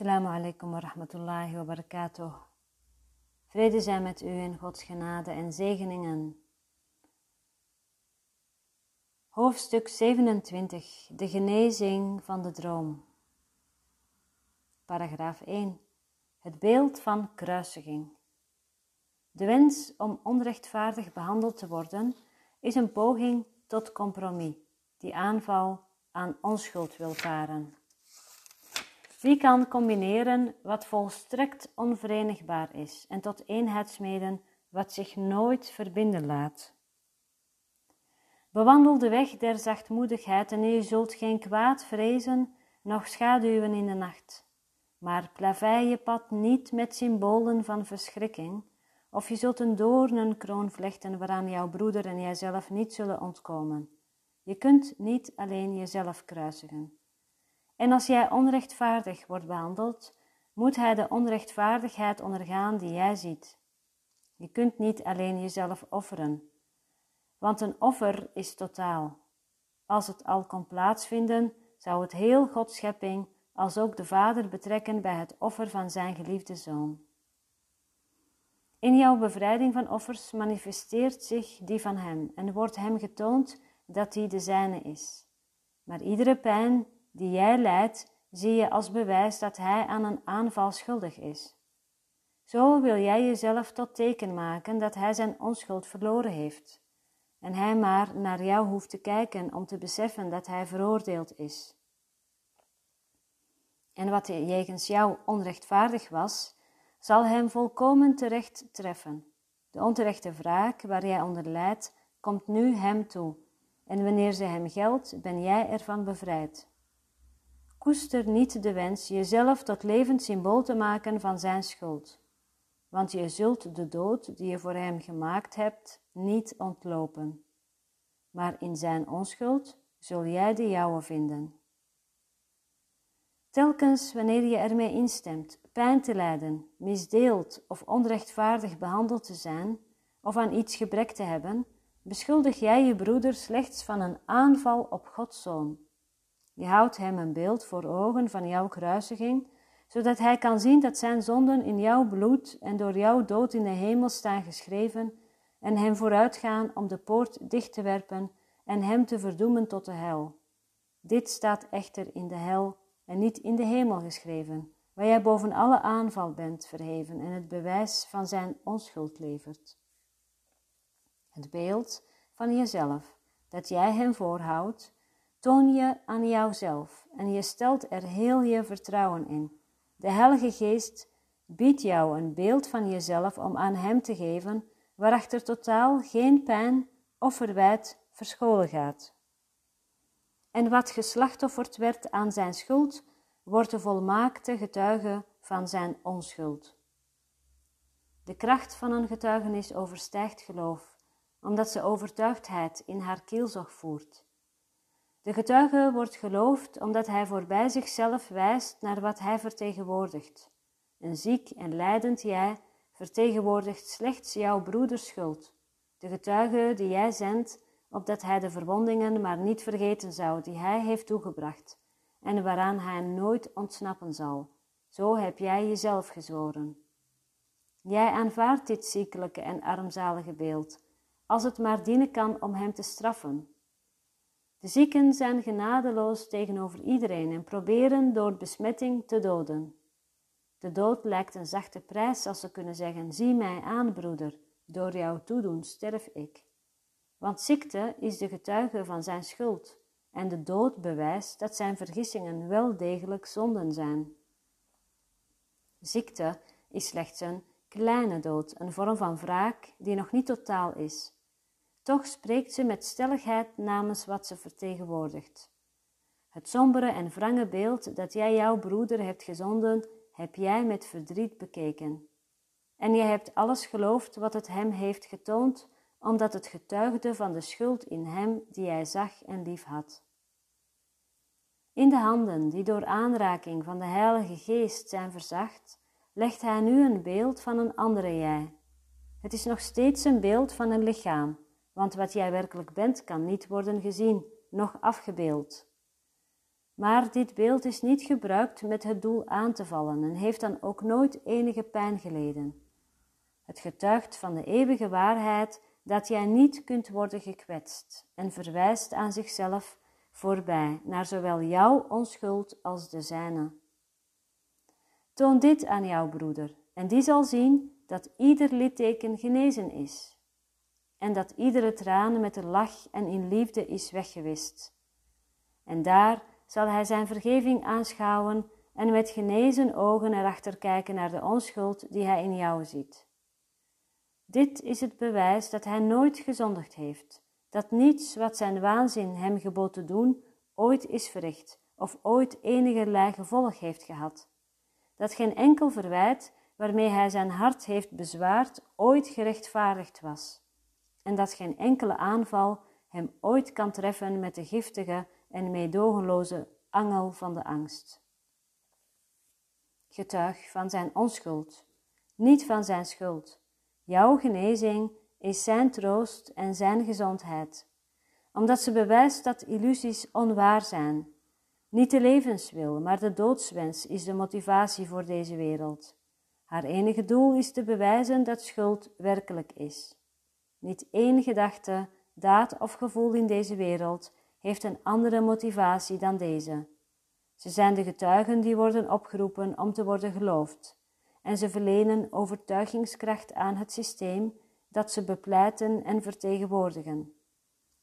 Assalamu alaikum wa rahmatullahi wa barakatuh. Vrede zijn met u in Gods genade en zegeningen. Hoofdstuk 27. De genezing van de droom. Paragraaf 1. Het beeld van kruisiging. De wens om onrechtvaardig behandeld te worden is een poging tot compromis, die aanval aan onschuld wil paren. Wie kan combineren wat volstrekt onverenigbaar is en tot eenheid smeden wat zich nooit verbinden laat? Bewandel de weg der zachtmoedigheid en je zult geen kwaad vrezen, noch schaduwen in de nacht. Maar plavei je pad niet met symbolen van verschrikking, of je zult een doornenkroon vlechten waaraan jouw broeder en jijzelf niet zullen ontkomen. Je kunt niet alleen jezelf kruisigen. En als jij onrechtvaardig wordt behandeld, moet hij de onrechtvaardigheid ondergaan die jij ziet. Je kunt niet alleen jezelf offeren, want een offer is totaal. Als het al kon plaatsvinden, zou het heel Gods schepping als ook de Vader betrekken bij het offer van zijn geliefde Zoon. In jouw bevrijding van offers manifesteert zich die van Hem en wordt Hem getoond dat die de zijne is. Maar iedere pijn die jij lijdt, zie je als bewijs dat hij aan een aanval schuldig is. Zo wil jij jezelf tot teken maken dat hij zijn onschuld verloren heeft, en hij maar naar jou hoeft te kijken om te beseffen dat hij veroordeeld is. En wat jegens jou onrechtvaardig was, zal hem volkomen terecht treffen. De onterechte wraak waar jij onder lijdt, komt nu hem toe, en wanneer ze hem geldt, ben jij ervan bevrijd. Koester niet de wens jezelf tot levend symbool te maken van zijn schuld, want je zult de dood die je voor hem gemaakt hebt niet ontlopen. Maar in zijn onschuld zul jij de jouwe vinden. Telkens wanneer je ermee instemt pijn te lijden, misdeeld of onrechtvaardig behandeld te zijn of aan iets gebrek te hebben, beschuldig jij je broeder slechts van een aanval op Gods zoon je houdt hem een beeld voor ogen van jouw kruisiging, zodat hij kan zien dat zijn zonden in jouw bloed en door jouw dood in de hemel staan geschreven en hem vooruitgaan om de poort dicht te werpen en hem te verdoemen tot de hel. Dit staat echter in de hel en niet in de hemel geschreven, waar jij boven alle aanval bent verheven en het bewijs van zijn onschuld levert. Het beeld van jezelf dat jij hem voorhoudt, toon je aan jouzelf en je stelt er heel je vertrouwen in. De Heilige Geest biedt jou een beeld van jezelf om aan Hem te geven, waarachter totaal geen pijn of verwijt verscholen gaat. En wat geslachtofferd werd aan zijn schuld, wordt de volmaakte getuige van zijn onschuld. De kracht van een getuigenis overstijgt geloof, omdat ze overtuigdheid in haar kielzog voert. De getuige wordt geloofd omdat hij voorbij zichzelf wijst naar wat hij vertegenwoordigt. Een ziek en lijdend jij vertegenwoordigt slechts jouw broeders schuld, de getuige die jij zendt, opdat hij de verwondingen maar niet vergeten zou die hij heeft toegebracht en waaraan hij nooit ontsnappen zal. Zo heb jij jezelf gezworen. Jij aanvaardt dit ziekelijke en armzalige beeld, als het maar dienen kan om hem te straffen, de zieken zijn genadeloos tegenover iedereen en proberen door besmetting te doden. De dood lijkt een zachte prijs als ze kunnen zeggen: Zie mij aan, broeder, door jouw toedoen sterf ik. Want ziekte is de getuige van zijn schuld, en de dood bewijst dat zijn vergissingen wel degelijk zonden zijn. Ziekte is slechts een kleine dood, een vorm van wraak die nog niet totaal is. Toch spreekt ze met stelligheid namens wat ze vertegenwoordigt. Het sombere en wrange beeld dat jij jouw broeder hebt gezonden, heb jij met verdriet bekeken. En je hebt alles geloofd wat het hem heeft getoond, omdat het getuigde van de schuld in hem die jij zag en lief had. In de handen die door aanraking van de Heilige Geest zijn verzacht, legt hij nu een beeld van een andere jij. Het is nog steeds een beeld van een lichaam, want wat jij werkelijk bent kan niet worden gezien, noch afgebeeld. maar dit beeld is niet gebruikt met het doel aan te vallen en heeft dan ook nooit enige pijn geleden. Het getuigt van de eeuwige waarheid dat jij niet kunt worden gekwetst en verwijst aan zichzelf voorbij naar zowel jouw onschuld als de zijne. Toon dit aan jouw broeder en die zal zien dat ieder litteken genezen is en dat iedere traan met een lach en in liefde is weggewist. En daar zal hij zijn vergeving aanschouwen en met genezen ogen erachter kijken naar de onschuld die hij in jou ziet. Dit is het bewijs dat hij nooit gezondigd heeft, dat niets wat zijn waanzin hem gebood te doen ooit is verricht of ooit enige gevolg heeft gehad, dat geen enkel verwijt waarmee hij zijn hart heeft bezwaard ooit gerechtvaardigd was, en dat geen enkele aanval hem ooit kan treffen met de giftige en meedogenloze angel van de angst. Getuig van zijn onschuld, niet van zijn schuld. Jouw genezing is zijn troost en zijn gezondheid, omdat ze bewijst dat illusies onwaar zijn. Niet de levenswil, maar de doodswens is de motivatie voor deze wereld. Haar enige doel is te bewijzen dat schuld werkelijk is. Niet één gedachte, daad of gevoel in deze wereld heeft een andere motivatie dan deze. Ze zijn de getuigen die worden opgeroepen om te worden geloofd, en ze verlenen overtuigingskracht aan het systeem dat ze bepleiten en vertegenwoordigen.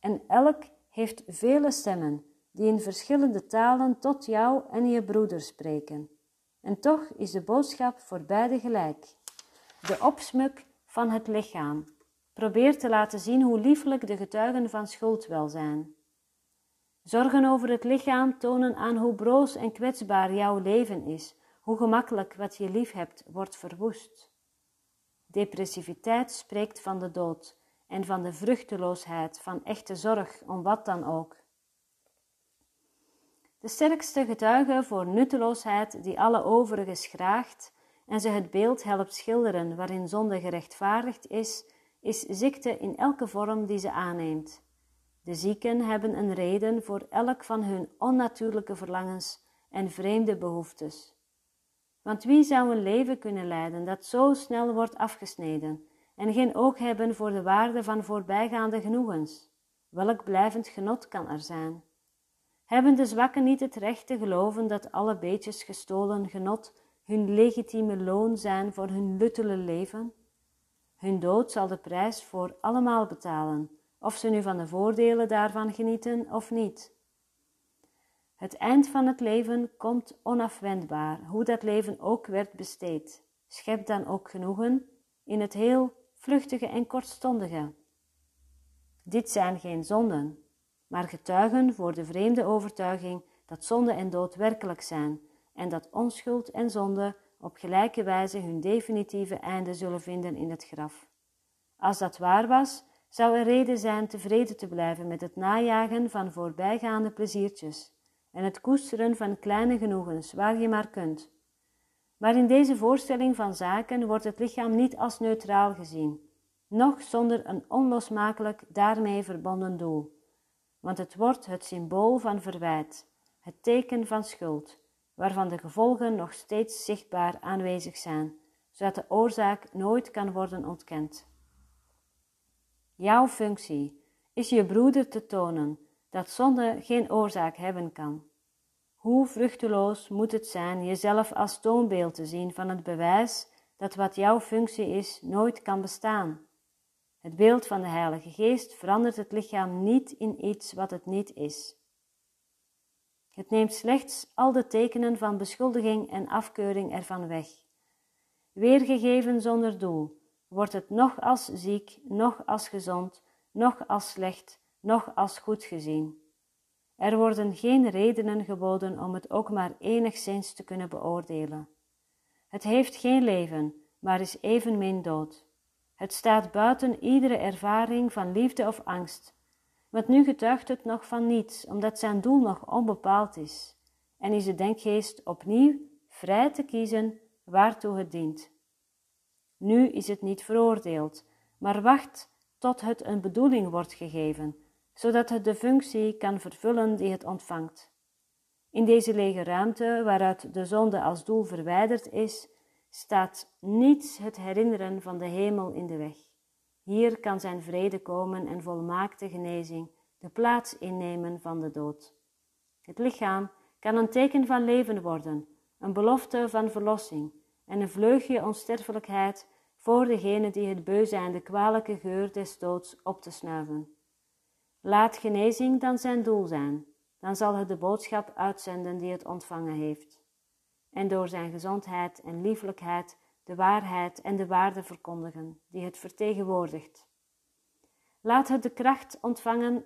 En elk heeft vele stemmen die in verschillende talen tot jou en je broeder spreken. En toch is de boodschap voor beide gelijk. De opsmuk van het lichaam probeert te laten zien hoe liefelijk de getuigen van schuld wel zijn. Zorgen over het lichaam tonen aan hoe broos en kwetsbaar jouw leven is, hoe gemakkelijk wat je lief hebt wordt verwoest. Depressiviteit spreekt van de dood en van de vruchteloosheid van echte zorg om wat dan ook. De sterkste getuige voor nutteloosheid die alle overigen schraagt en ze het beeld helpt schilderen waarin zonde gerechtvaardigd is, is ziekte in elke vorm die ze aanneemt. De zieken hebben een reden voor elk van hun onnatuurlijke verlangens en vreemde behoeftes. Want wie zou een leven kunnen leiden dat zo snel wordt afgesneden en geen oog hebben voor de waarde van voorbijgaande genoegens? Welk blijvend genot kan er zijn? Hebben de zwakken niet het recht te geloven dat alle beetjes gestolen genot hun legitieme loon zijn voor hun luttele leven? Hun dood zal de prijs voor allemaal betalen, of ze nu van de voordelen daarvan genieten of niet. Het eind van het leven komt onafwendbaar, hoe dat leven ook werd besteed. Schep dan ook genoegen in het heel vluchtige en kortstondige. Dit zijn geen zonden, maar getuigen voor de vreemde overtuiging dat zonde en dood werkelijk zijn en dat onschuld en zonde op gelijke wijze hun definitieve einde zullen vinden in het graf. Als dat waar was, zou er reden zijn tevreden te blijven met het najagen van voorbijgaande pleziertjes en het koesteren van kleine genoegens waar je maar kunt. Maar in deze voorstelling van zaken wordt het lichaam niet als neutraal gezien, noch zonder een onlosmakelijk daarmee verbonden doel, want het wordt het symbool van verwijt, het teken van schuld, waarvan de gevolgen nog steeds zichtbaar aanwezig zijn, zodat de oorzaak nooit kan worden ontkend. Jouw functie is je broeder te tonen dat zonde geen oorzaak hebben kan. Hoe vruchteloos moet het zijn jezelf als toonbeeld te zien van het bewijs dat wat jouw functie is nooit kan bestaan. Het beeld van de Heilige Geest verandert het lichaam niet in iets wat het niet is. Het neemt slechts al de tekenen van beschuldiging en afkeuring ervan weg. Weergegeven zonder doel, wordt het nog als ziek, nog als gezond, nog als slecht, nog als goed gezien. Er worden geen redenen geboden om het ook maar enigszins te kunnen beoordelen. Het heeft geen leven, maar is evenmin dood. Het staat buiten iedere ervaring van liefde of angst, want nu getuigt het nog van niets, omdat zijn doel nog onbepaald is, en is de denkgeest opnieuw vrij te kiezen waartoe het dient. Nu is het niet veroordeeld, maar wacht tot het een bedoeling wordt gegeven, zodat het de functie kan vervullen die het ontvangt. In deze lege ruimte, waaruit de zonde als doel verwijderd is, staat niets het herinneren van de hemel in de weg. Hier kan zijn vrede komen en volmaakte genezing de plaats innemen van de dood. Het lichaam kan een teken van leven worden, een belofte van verlossing en een vleugje onsterfelijkheid voor degene die het beu zijn de kwalijke geur des doods op te snuiven. Laat genezing dan zijn doel zijn, dan zal het de boodschap uitzenden die het ontvangen heeft. En door zijn gezondheid en lieflijkheid de waarheid en de waarde verkondigen die het vertegenwoordigt. Laat het de kracht ontvangen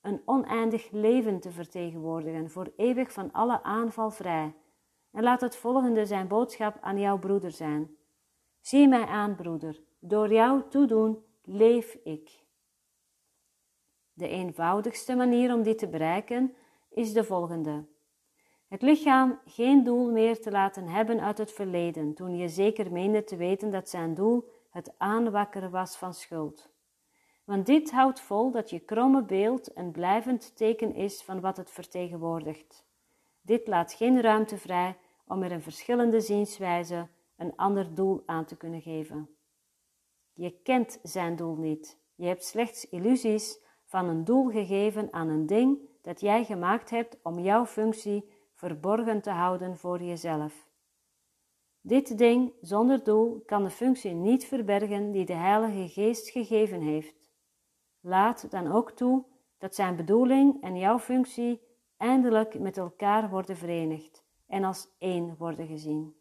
een oneindig leven te vertegenwoordigen, voor eeuwig van alle aanval vrij. En laat het volgende zijn boodschap aan jouw broeder zijn. Zie mij aan, broeder, door jouw toedoen leef ik. De eenvoudigste manier om dit te bereiken is de volgende. Het lichaam geen doel meer te laten hebben uit het verleden, toen je zeker meende te weten dat zijn doel het aanwakkeren was van schuld. Want dit houdt vol dat je kromme beeld een blijvend teken is van wat het vertegenwoordigt. Dit laat geen ruimte vrij om er een verschillende zienswijze een ander doel aan te kunnen geven. Je kent zijn doel niet. Je hebt slechts illusies van een doel gegeven aan een ding dat jij gemaakt hebt om jouw functie verborgen te houden voor jezelf. Dit ding zonder doel kan de functie niet verbergen die de Heilige Geest gegeven heeft. Laat dan ook toe dat zijn bedoeling en jouw functie eindelijk met elkaar worden verenigd en als één worden gezien.